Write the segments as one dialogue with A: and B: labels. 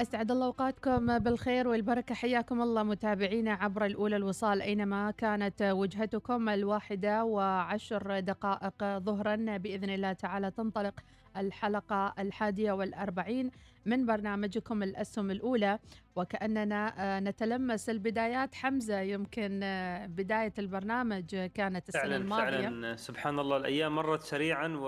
A: أسعد الله أوقاتكم بالخير والبركة. حياكم الله متابعينا عبر الأولى الوصال أينما كانت وجهتكم الواحدة وعشر دقائق ظهرا. بإذن الله تعالى تنطلق الحلقة الحادية والأربعين من برنامجكم الأسهم الأولى. وكأننا نتلمس البدايات. حمزة يمكن بداية البرنامج كانت السنة
B: فعلا
A: الماضية.
B: فعلا. سبحان الله الأيام مرت سريعا و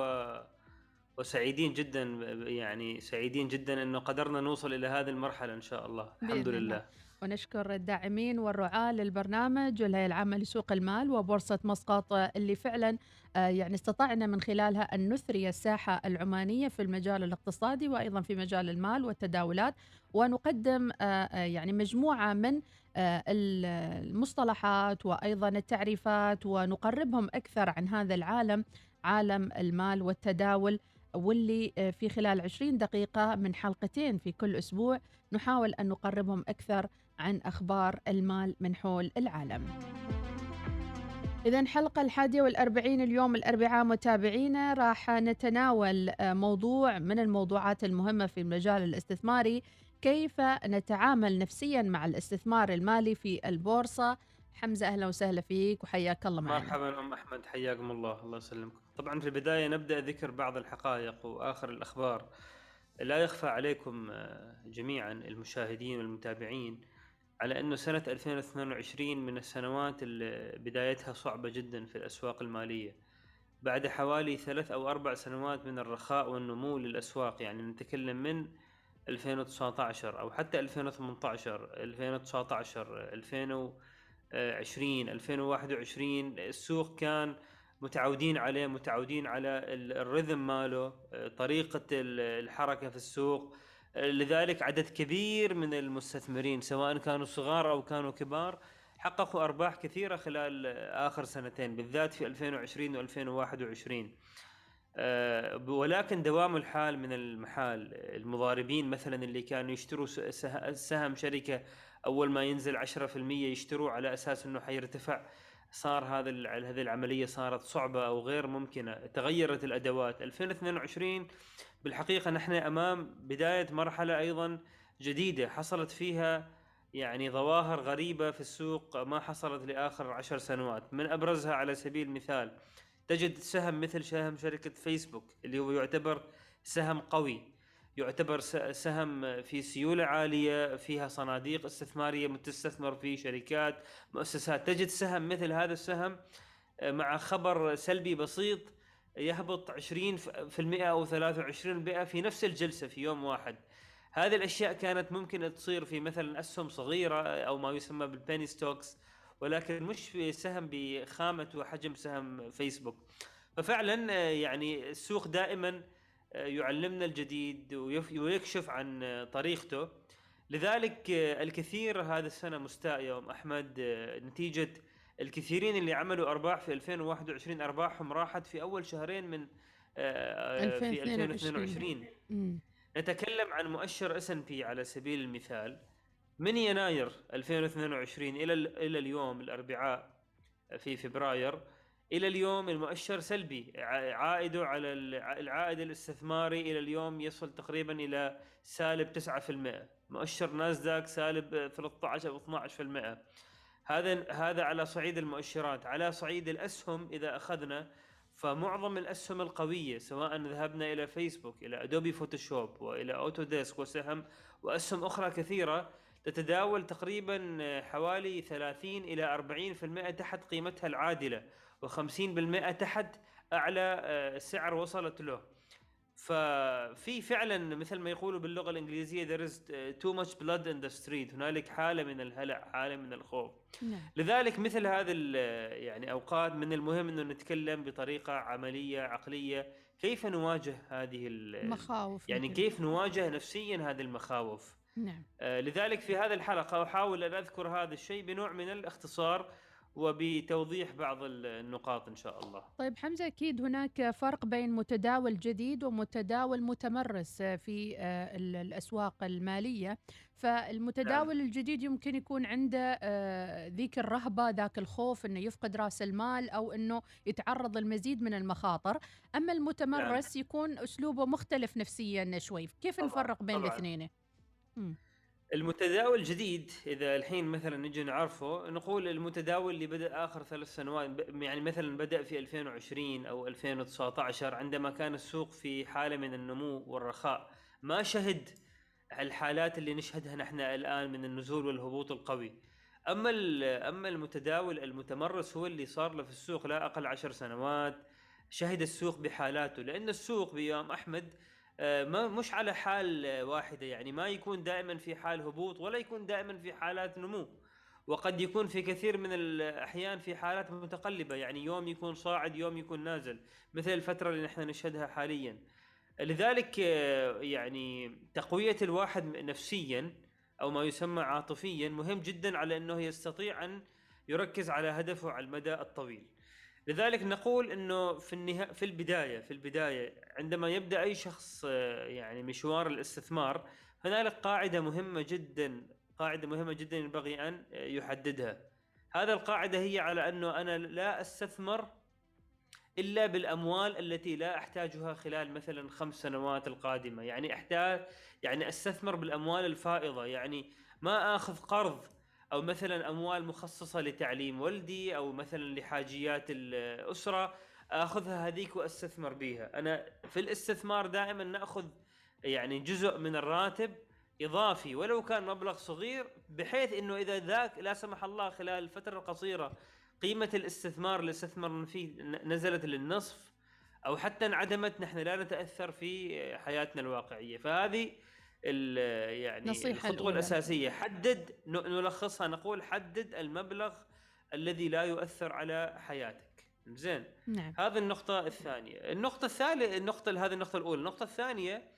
B: وسعيدين جدا يعني سعيدين جدا إنه قدرنا نوصل إلى هذه المرحلة إن شاء الله. الحمد لله.
A: الله. ونشكر الداعمين والرعاة للبرنامج والهيئة العامة لسوق المال وبورصة مسقط اللي فعلا آه، يعني استطعنا من خلالها أن نثري الساحة العمانية في المجال الاقتصادي وأيضا في مجال المال والتداولات. ونقدم آه، آه، يعني مجموعة من المصطلحات وأيضا التعريفات ونقربهم أكثر عن هذا العالم عالم المال والتداول. واللي آه، في خلال 20 دقيقة من حلقتين في كل أسبوع نحاول أن نقربهم أكثر عن أخبار المال من حول العالم. إذا حلقة الحادية والأربعين اليوم الأربعاء متابعينا راح نتناول آه، موضوع من الموضوعات المهمة في المجال الاستثماري كيف نتعامل نفسيا مع الاستثمار المالي في البورصة حمزة أهلا وسهلا فيك وحياك الله معنا.
B: مرحبا أم أحمد حياكم الله الله يسلمكم. طبعا في البداية نبدأ ذكر بعض الحقائق وآخر الأخبار. لا يخفى عليكم آه، جميعا المشاهدين والمتابعين على أنه سنة 2022 من السنوات اللي بدايتها صعبة جدا في الأسواق المالية. بعد حوالي ثلاث أو أربع سنوات من الرخاء والنمو للأسواق يعني نتكلم من 2019 أو حتى 2018 2019 2020 2021 السوق كان متعودين عليه متعودين على ال- الرذم ماله طريقة ال- الحركة في السوق. لذلك عدد كبير من المستثمرين سواء كانوا صغار أو كانوا كبار حققوا أرباح كثيرة خلال آخر سنتين بالذات في 2020 و2021 آه، ولكن دوام الحال من المحال المضاربين مثلا اللي كانوا يشتروا سهم شركة أول ما ينزل 10% يشتروا على أساس أنه حيرتفع. صار هذا هذه العملية صارت صعبة أو غير ممكنة. تغيرت الأدوات. 2022 بالحقيقة نحن أمام بداية مرحلة أيضا جديدة. حصلت فيها يعني ظواهر غريبة في السوق ما حصلت لآخر عشر سنوات. من أبرزها على سبيل المثال تجد سهم مثل سهم شركة فيسبوك اللي هو يعتبر سهم قوي. يعتبر سهم في سيولة عالية فيها صناديق استثمارية تستثمر في شركات مؤسسات. تجد سهم مثل هذا السهم آه، مع خبر سلبي بسيط يهبط 20% أو 23% في نفس الجلسة في يوم واحد. هذه الأشياء كانت ممكن تصير في مثلا أسهم صغيرة أو ما يسمى بالبيني ستوكس ولكن مش في سهم بخامة وحجم سهم فيسبوك ففعلا آه، يعني السوق دائما يعلمنا الجديد ويكشف عن طريقته. لذلك الكثير هذا السنة مستاء يوم أحمد. نتيجة الكثيرين اللي عملوا أرباح في 2021 أرباحهم راحت في أول شهرين من آه، في 2022
A: مم.
B: نتكلم عن مؤشر S&P على سبيل المثال. من يناير 2022 إلى ال- إلى اليوم الأربعاء في فبراير إلى اليوم المؤشر سلبي. عائده على الع- العائد الاستثماري إلى اليوم يصل تقريبا إلى سالب 9% مؤشر ناسداك سالب 13 أو 12% هذا هذا على صعيد المؤشرات. على صعيد الأسهم إذا أخذنا فمعظم الأسهم القوية سواء ذهبنا إلى فيسبوك إلى Adobe Photoshop وإلى أوتوديسك وسهم وأسهم أخرى كثيرة تتداول تقريبا حوالي 30 إلى 40% تحت قيمتها العادلة. و50% تحت أعلى آه، سعر وصلت له. ففي فعلا مثل ما يقولوا باللغة الإنجليزية there is too much blood in the street. هنالك حالة من الهلع حالة من الخوف.
A: نعم.
B: لذلك مثل هذه يعني أوقات من المهم إنه نتكلم بطريقة عملية عقلية. كيف نواجه هذه
A: المخاوف
B: يعني مثل. كيف نواجه نفسيا هذه المخاوف؟
A: نعم.
B: آه لذلك في هذه الحلقة احاول أن أذكر هذا الشيء بنوع من الاختصار. وبتوضيح بعض النقاط إن شاء الله.
A: طيب حمزة أكيد هناك فرق بين متداول جديد ومتداول متمرس في آه، الأسواق المالية، فالمتداول نعم. الجديد يمكن يكون عنده آه، ذيك الرهبة ذاك الخوف إنه يفقد رأس المال أو إنه يتعرض للمزيد من المخاطر، أما المتمرس نعم. يكون أسلوبه مختلف نفسيا شوي، كيف طبعًا. نفرق بين الاثنين؟
B: المتداول الجديد إذا الحين مثلا نجي نعرفه نقول المتداول اللي بدأ آخر ثلاث سنوات يعني مثلا بدأ في 2020 أو 2019 عندما كان السوق في حالة من النمو والرخاء. ما شهد الحالات اللي نشهدها نحن الآن من النزول والهبوط القوي. أما أما المتداول المتمرس هو اللي صار له في السوق لا أقل عشر سنوات شهد السوق بحالاته لأن السوق بيوم أحمد ما مش على حال واحدة. يعني ما يكون دائما في حال هبوط ولا يكون دائما في حالات نمو. وقد يكون في كثير من الأحيان في حالات متقلبة. يعني يوم يكون صاعد يوم يكون نازل مثل الفترة اللي نحن نشهدها حاليا. لذلك آه، يعني تقوية الواحد نفسيا أو ما يسمى عاطفيا مهم جدا على أنه يستطيع أن يركز على هدفه على المدى الطويل. لذلك نقول إنه في النهاية في البداية في البداية عندما يبدأ أي شخص آه، يعني مشوار الاستثمار هنالك قاعدة مهمة جدا قاعدة مهمة جدا ينبغي أن يحددها. هذا القاعدة هي على أنه أنا لا أستثمر إلا بالأموال التي لا أحتاجها خلال مثلا خمس سنوات القادمة. يعني أحتاج يعني أستثمر بالأموال الفائضة. يعني ما آخذ قرض أو مثلا أموال مخصصة لتعليم ولدي أو مثلا لحاجيات الأسرة أخذها هذيك وأستثمر بها أنا في الاستثمار دائما نأخذ يعني جزء من الراتب إضافي ولو كان مبلغ صغير بحيث إنه إذا ذاك لا سمح الله خلال الفترة القصيرة قيمة الاستثمار اللي استثمرنا فيه نزلت للنصف أو حتى انعدمت نحن لا نتأثر في حياتنا الواقعية. فهذه يعني نصيحة الخطوة الأولى. الأساسية. حدد نلخصها نقول حدد المبلغ الذي لا يؤثر على حياتك. زين.
A: نعم.
B: هذه النقطة الثانية. النقطة الثالثة النقطة هذه النقطة الأولى. النقطة الثانية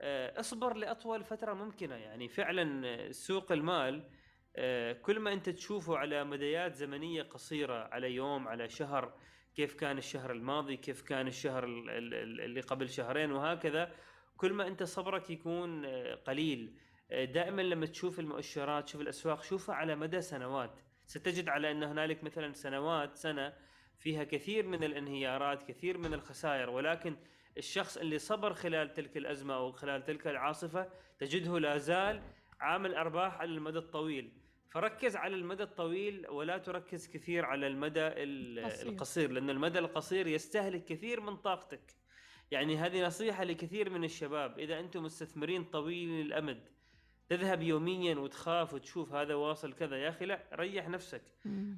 B: آه، اصبر لأطول فترة ممكنة. يعني فعلا سوق المال آه، كل ما أنت تشوفه على مديات زمنية قصيرة على يوم على شهر كيف كان الشهر الماضي كيف كان الشهر اللي قبل شهرين وهكذا كل ما أنت صبرك يكون آه، قليل. آه، دائما لما تشوف المؤشرات تشوف الأسواق شوفها على مدى سنوات. ستجد على أن هنالك مثلا سنوات سنة فيها كثير من الانهيارات كثير من الخسائر. ولكن الشخص اللي صبر خلال تلك الأزمة أو خلال تلك العاصفة تجده لا زال عامل أرباح على المدى الطويل. فركز على المدى الطويل ولا تركز كثير على المدى القصير لأن المدى القصير يستهلك كثير من طاقتك. يعني هذه نصيحة لكثير من الشباب. إذا أنتم مستثمرين طويل الأمد تذهب يوميا وتخاف وتشوف هذا واصل كذا. يا أخي لا ريح نفسك.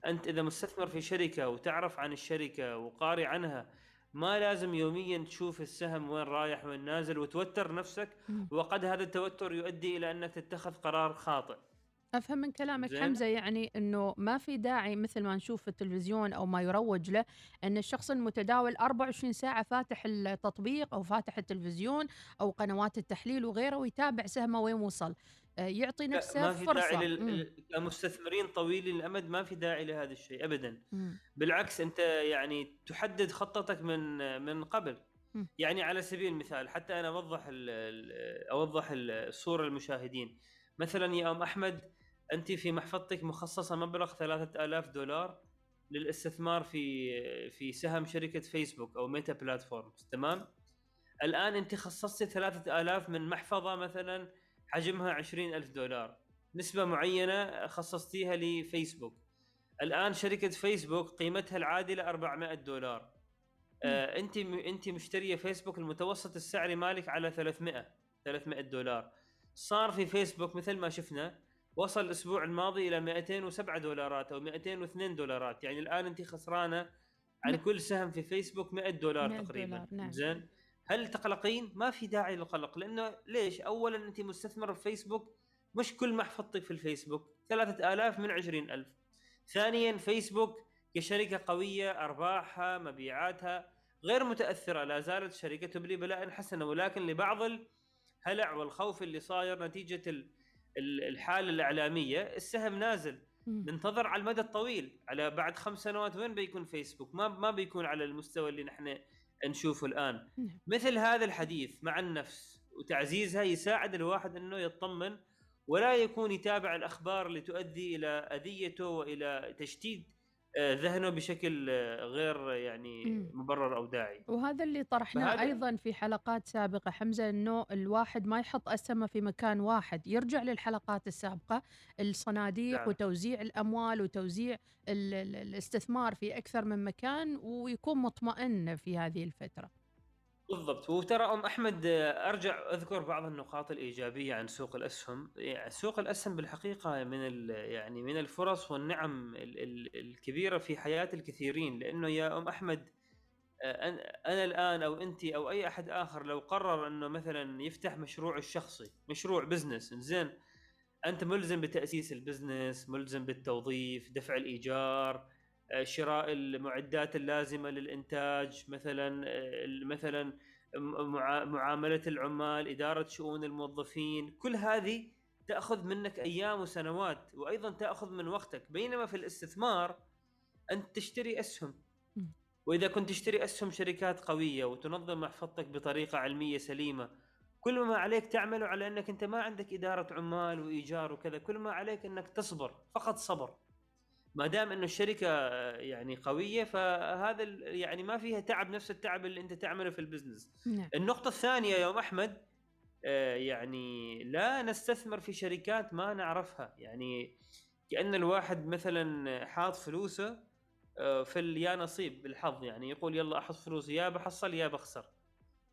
B: أنت إذا مستثمر في شركة وتعرف عن الشركة وقاري عنها ما لازم يوميا تشوف السهم وين رايح وين نازل وتوتر نفسك. وقد هذا التوتر يؤدي إلى أنك تتخذ قرار خاطئ.
A: أفهم من كلامك زين. حمزة يعني إنه ما في داعي مثل ما نشوف في التلفزيون أو ما يروج له إن الشخص المتداول 24 ساعة فاتح التطبيق أو فاتح التلفزيون أو قنوات التحليل وغيره ويتابع سهمه وين وصل آه، يعطي نفسه
B: ما في
A: فرصة
B: داعي لل... كمستثمرين طويلي الامد ما في داعي لهذا الشيء ابدا
A: مم.
B: بالعكس أنت يعني تحدد خطتك من من قبل
A: مم.
B: يعني على سبيل المثال حتى أنا أوضح أوضح الصورة للمشاهدين مثلا يا أم أحمد أنت في محفظتك مخصصة مبلغ 3000 دولار للاستثمار في في سهم شركة فيسبوك أو ميتا بلاتفورمز تمام؟ الآن أنت خصصتي 3000 من محفظة مثلا حجمها 20000 دولار نسبة معينة خصصتيها لفيسبوك. الآن شركة فيسبوك قيمتها العادلة 400 دولار. آه أنت أنت مشتريه فيسبوك المتوسط السعري مالك على 300 300 دولار. صار في فيسبوك مثل ما شفنا وصل الأسبوع الماضي إلى 207 دولارات أو 202 دولارات يعني الآن انت خسرانة عن كل سهم في فيسبوك 100 دولار 100 تقريبا دولار. نعم. زين هل تقلقين؟ ما في داعي للقلق لأنه ليش؟ اولا انت مستثمر في فيسبوك مش كل محفظتك في الفيسبوك 3000 من 20000 ثانيا فيسبوك كشركة قوية أرباحها مبيعاتها غير متأثرة لا زالت الشركة تبلي بلاء حسنا ولكن لبعض الهلع والخوف اللي صاير نتيجة الحالة الإعلامية السهم نازل. ننتظر على المدى الطويل. على بعد خمس سنوات وين بيكون فيسبوك؟ ما ما بيكون على المستوى اللي نحن نشوفه الآن. نعم. مثل هذا الحديث مع النفس وتعزيزها يساعد الواحد إنه يطمن ولا يكون يتابع الأخبار اللي تؤدي إلى أذيته وإلى تشتيت ذهنه بشكل آه، غير يعني مبرر أو داعي.
A: وهذا اللي طرحناه أيضا في حلقات سابقة حمزة إنه الواحد ما يحط اسهمه في مكان واحد يرجع للحلقات السابقة الصناديق نعم. وتوزيع الأموال وتوزيع الاستثمار في أكثر من مكان ويكون مطمئن في هذه الفترة.
B: بالضبط. وترى أم أحمد أرجع أذكر بعض النقاط الإيجابية عن سوق الأسهم. يعني سوق الأسهم بالحقيقة من يعني من الفرص والنعم الكبيرة في حياة الكثيرين. لأنه يا أم أحمد أنا الآن أو أنت أو أي أحد آخر لو قرر إنه مثلا يفتح مشروع الشخصي مشروع بزنس زين أنت ملزم بتأسيس البزنس ملزم بالتوظيف دفع الإيجار شراء المعدات اللازمة للإنتاج مثلا مثلا معاملة العمال إدارة شؤون الموظفين. كل هذه تأخذ منك أيام وسنوات وأيضا تأخذ من وقتك. بينما في الاستثمار أنت تشتري أسهم. وإذا كنت تشتري أسهم شركات قوية وتنظم محفظتك بطريقة علمية سليمة كل ما عليك تعمله على أنك أنت ما عندك إدارة عمال وإيجار وكذا كل ما عليك أنك تصبر. فقط صبر. ما دام إنه الشركة يعني قوية فهذا يعني ما فيها تعب نفس التعب اللي أنت تعمله في البزنس. نعم. النقطة الثانية يوم أحمد آه، يعني لا نستثمر في شركات ما نعرفها. يعني كأن الواحد مثلا حاط فلوسه آه، في يا نصيب بالحظ. يعني يقول يلا أحط فلوسي يا بحصل يا بخسر.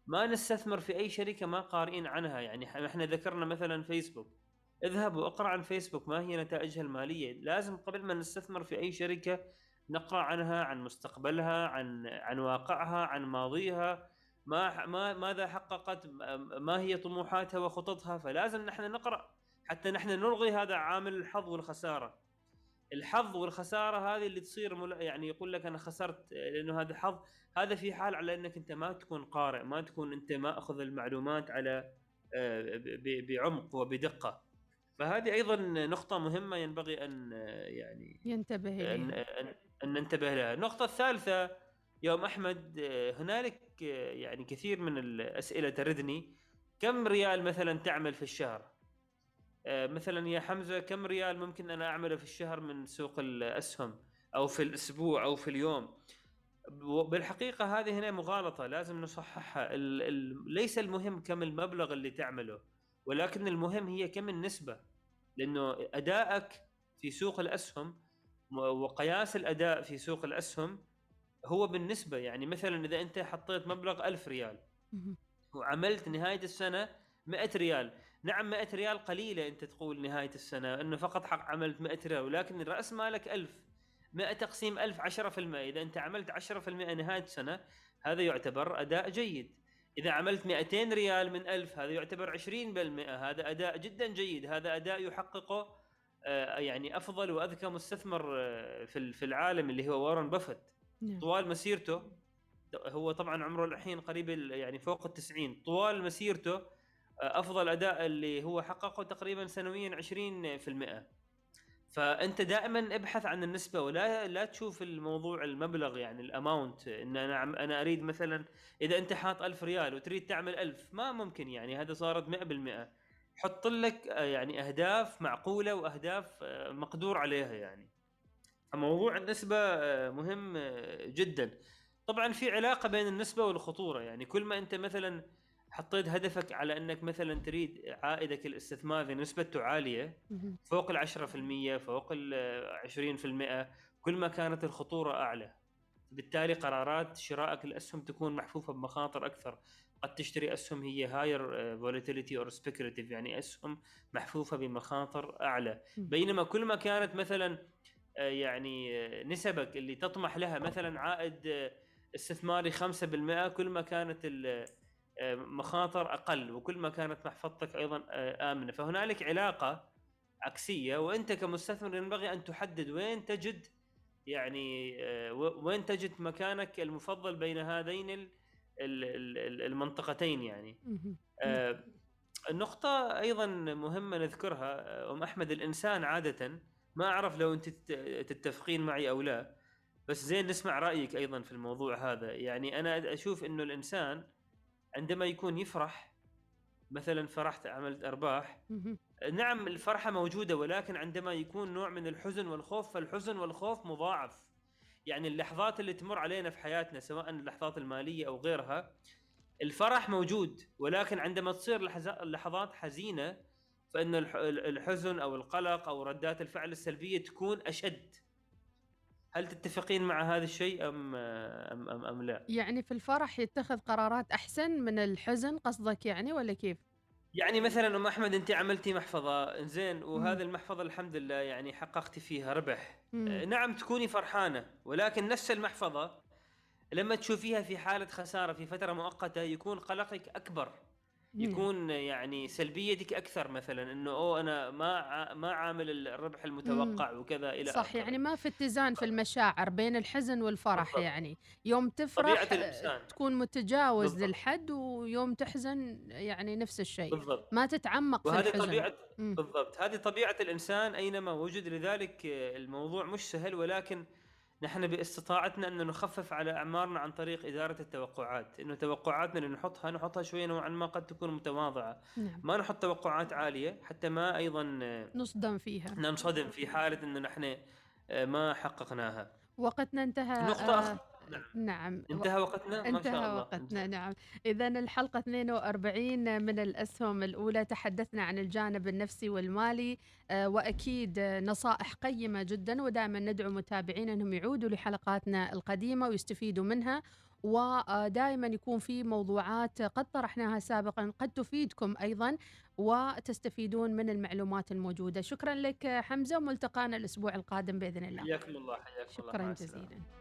B: ما نستثمر في أي شركة ما قارئين عنها. يعني إحنا ذكرنا مثلا فيسبوك اذهب واقرأ عن فيسبوك ما هي نتائجها المالية؟ لازم قبل ما نستثمر في أي شركة نقرأ عنها عن مستقبلها عن عن واقعها عن ماضيها. ما ما ماذا حققت؟ ما هي طموحاتها وخططها؟ فلازم نحن نقرأ حتى نحن نلغي هذا عامل الحظ والخسارة. الحظ والخسارة هذه اللي تصير يعني يقول لك أنا خسرت لأنه هذا حظ. هذا في حال على إنك أنت ما تكون قارئ ما تكون أنت ما اخذ المعلومات على آه، بعمق وبدقة. فهذه أيضا نقطة مهمة ينبغي أن يعني
A: ينتبه.
B: أن, أن, أن ننتبه لها. النقطة الثالثة يوم أحمد هنالك يعني كثير من الأسئلة تردني. كم ريال مثلا تعمل في الشهر؟ مثلا يا حمزة كم ريال ممكن أنا أعمله في الشهر من سوق الأسهم؟ أو في الأسبوع أو في اليوم؟ بالحقيقة هذه هنا مغالطة لازم نصححها. ليس المهم كم المبلغ اللي تعمله ولكن المهم هي كم النسبة. لأنه أدائك في سوق الأسهم وقياس الأداء في سوق الأسهم هو بالنسبة يعني مثلا إذا أنت حطيت مبلغ ألف ريال وعملت نهاية السنة 100 ريال. نعم 100 ريال قليلة أنت تقول نهاية السنة إنه فقط حق عملت 100 ريال ولكن رأس مالك 1000 100 تقسيم 1000 10% إذا أنت عملت 10% نهاية السنة هذا يعتبر أداء جيد. إذا عملت 200 ريال من 1000 هذا يعتبر 20% هذا أداء جدا جيد هذا أداء يحققه آه، يعني أفضل وأذكى مستثمر آه، في في العالم اللي هو وارن بافت نعم. طوال مسيرته هو طبعا عمره الحين قريب يعني فوق ال 90 طوال مسيرته آه، أفضل أداء اللي هو حققه تقريبا سنويا 20% فأنت دائما ابحث عن النسبة ولا لا تشوف الموضوع المبلغ يعني الأماونت. إن أنا أنا أريد مثلا إذا أنت حاط ألف ريال وتريد تعمل ألف ما ممكن يعني هذا صارت 100% حط لك آه، يعني أهداف معقولة وأهداف آه، مقدور عليها يعني. فموضوع النسبة آه، مهم جدا. طبعا في علاقة بين النسبة والخطورة يعني. كل ما أنت مثلا حطيت هدفك على إنك مثلا تريد عائدك الاستثماري نسبته عالية فوق ال 10% فوق ال 20% كل ما كانت الخطورة أعلى. بالتالي قرارات شرائك الاسهم تكون محفوفة بمخاطر أكثر. قد تشتري أسهم هي higher volatility or speculative يعني أسهم محفوفة بمخاطر أعلى. بينما كل ما كانت مثلا آه، يعني آه، نسبك اللي تطمح لها مثلا عائد آه، استثماري 5% كل ما كانت مخاطر أقل وكل ما كانت محفظتك أيضا آمنة. فهنالك علاقة عكسية وأنت كمستثمر ينبغي أن تحدد وين تجد يعني وين تجد مكانك المفضل بين هذين المنطقتين يعني. النقطة أيضا مهمة نذكرها أم أحمد الإنسان عادة ما أعرف لو أنت تتفقين معي أو لا بس زين نسمع رأيك أيضا في الموضوع هذا. يعني أنا أشوف إنه الإنسان عندما يكون يفرح مثلا فرحت عملت أرباح نعم الفرحة موجودة ولكن عندما يكون نوع من الحزن والخوف فالحزن والخوف مضاعف. يعني اللحظات اللي تمر علينا في حياتنا سواء اللحظات المالية أو غيرها الفرح موجود ولكن عندما تصير لحظات حزينة فإن الحزن أو القلق أو ردات الفعل السلبية تكون أشد. هل تتفقين مع هذا الشيء أم أم أم, أم لا؟
A: يعني في الفرح يتخذ قرارات أحسن من الحزن قصدك يعني ولا كيف؟
B: يعني مثلا أم أحمد انت عملتي محفظة زين وهذه المحفظة الحمد لله يعني حققتي فيها ربح مم. نعم تكوني فرحانة ولكن نفس المحفظة لما تشوفيها في حالة خسارة في فترة مؤقتة يكون قلقك أكبر يكون يعني سلبيتك أكثر مثلا إنه أوه أنا ما ما عامل الربح المتوقع وكذا إلى
A: صح يعني ما في اتزان في المشاعر بين الحزن والفرح بالضبط. يعني. يوم تفرح تكون متجاوز بالضبط. للحد ويوم تحزن يعني نفس الشيء. بالضبط. ما تتعمق في الحزن.
B: طبيعة بالضبط. هذه طبيعة الإنسان أينما وجد لذلك الموضوع مش سهل ولكن نحن باستطاعتنا أن نخفف على أعمارنا عن طريق إدارة التوقعات، إنه توقعاتنا اللي نحطها نحطها شوية نوعا ما قد تكون متواضعة، نعم. ما نحط توقعات عالية حتى ما أيضا
A: نصدم فيها
B: ننصدم في حالة إنه نحن آه، ما حققناها.
A: وقتنا انتهى
B: نقطة. آه
A: نعم. نعم.
B: انتهى وقتنا؟
A: ما انتهى شاء الله. وقتنا نعم. إذا الحلقة 42 من الأسهم الأولى تحدثنا عن الجانب النفسي والمالي آه، وأكيد نصائح قيمة جدا ودائما ندعو متابعين أنهم يعودوا لحلقاتنا القديمة ويستفيدوا منها ودائما يكون في موضوعات قد طرحناها سابقا قد تفيدكم أيضا وتستفيدون من المعلومات الموجودة. شكرا لك حمزة وملتقانا الأسبوع القادم بإذن الله.
B: حياكم الله حياكم
A: الله. شكرا جزيلا.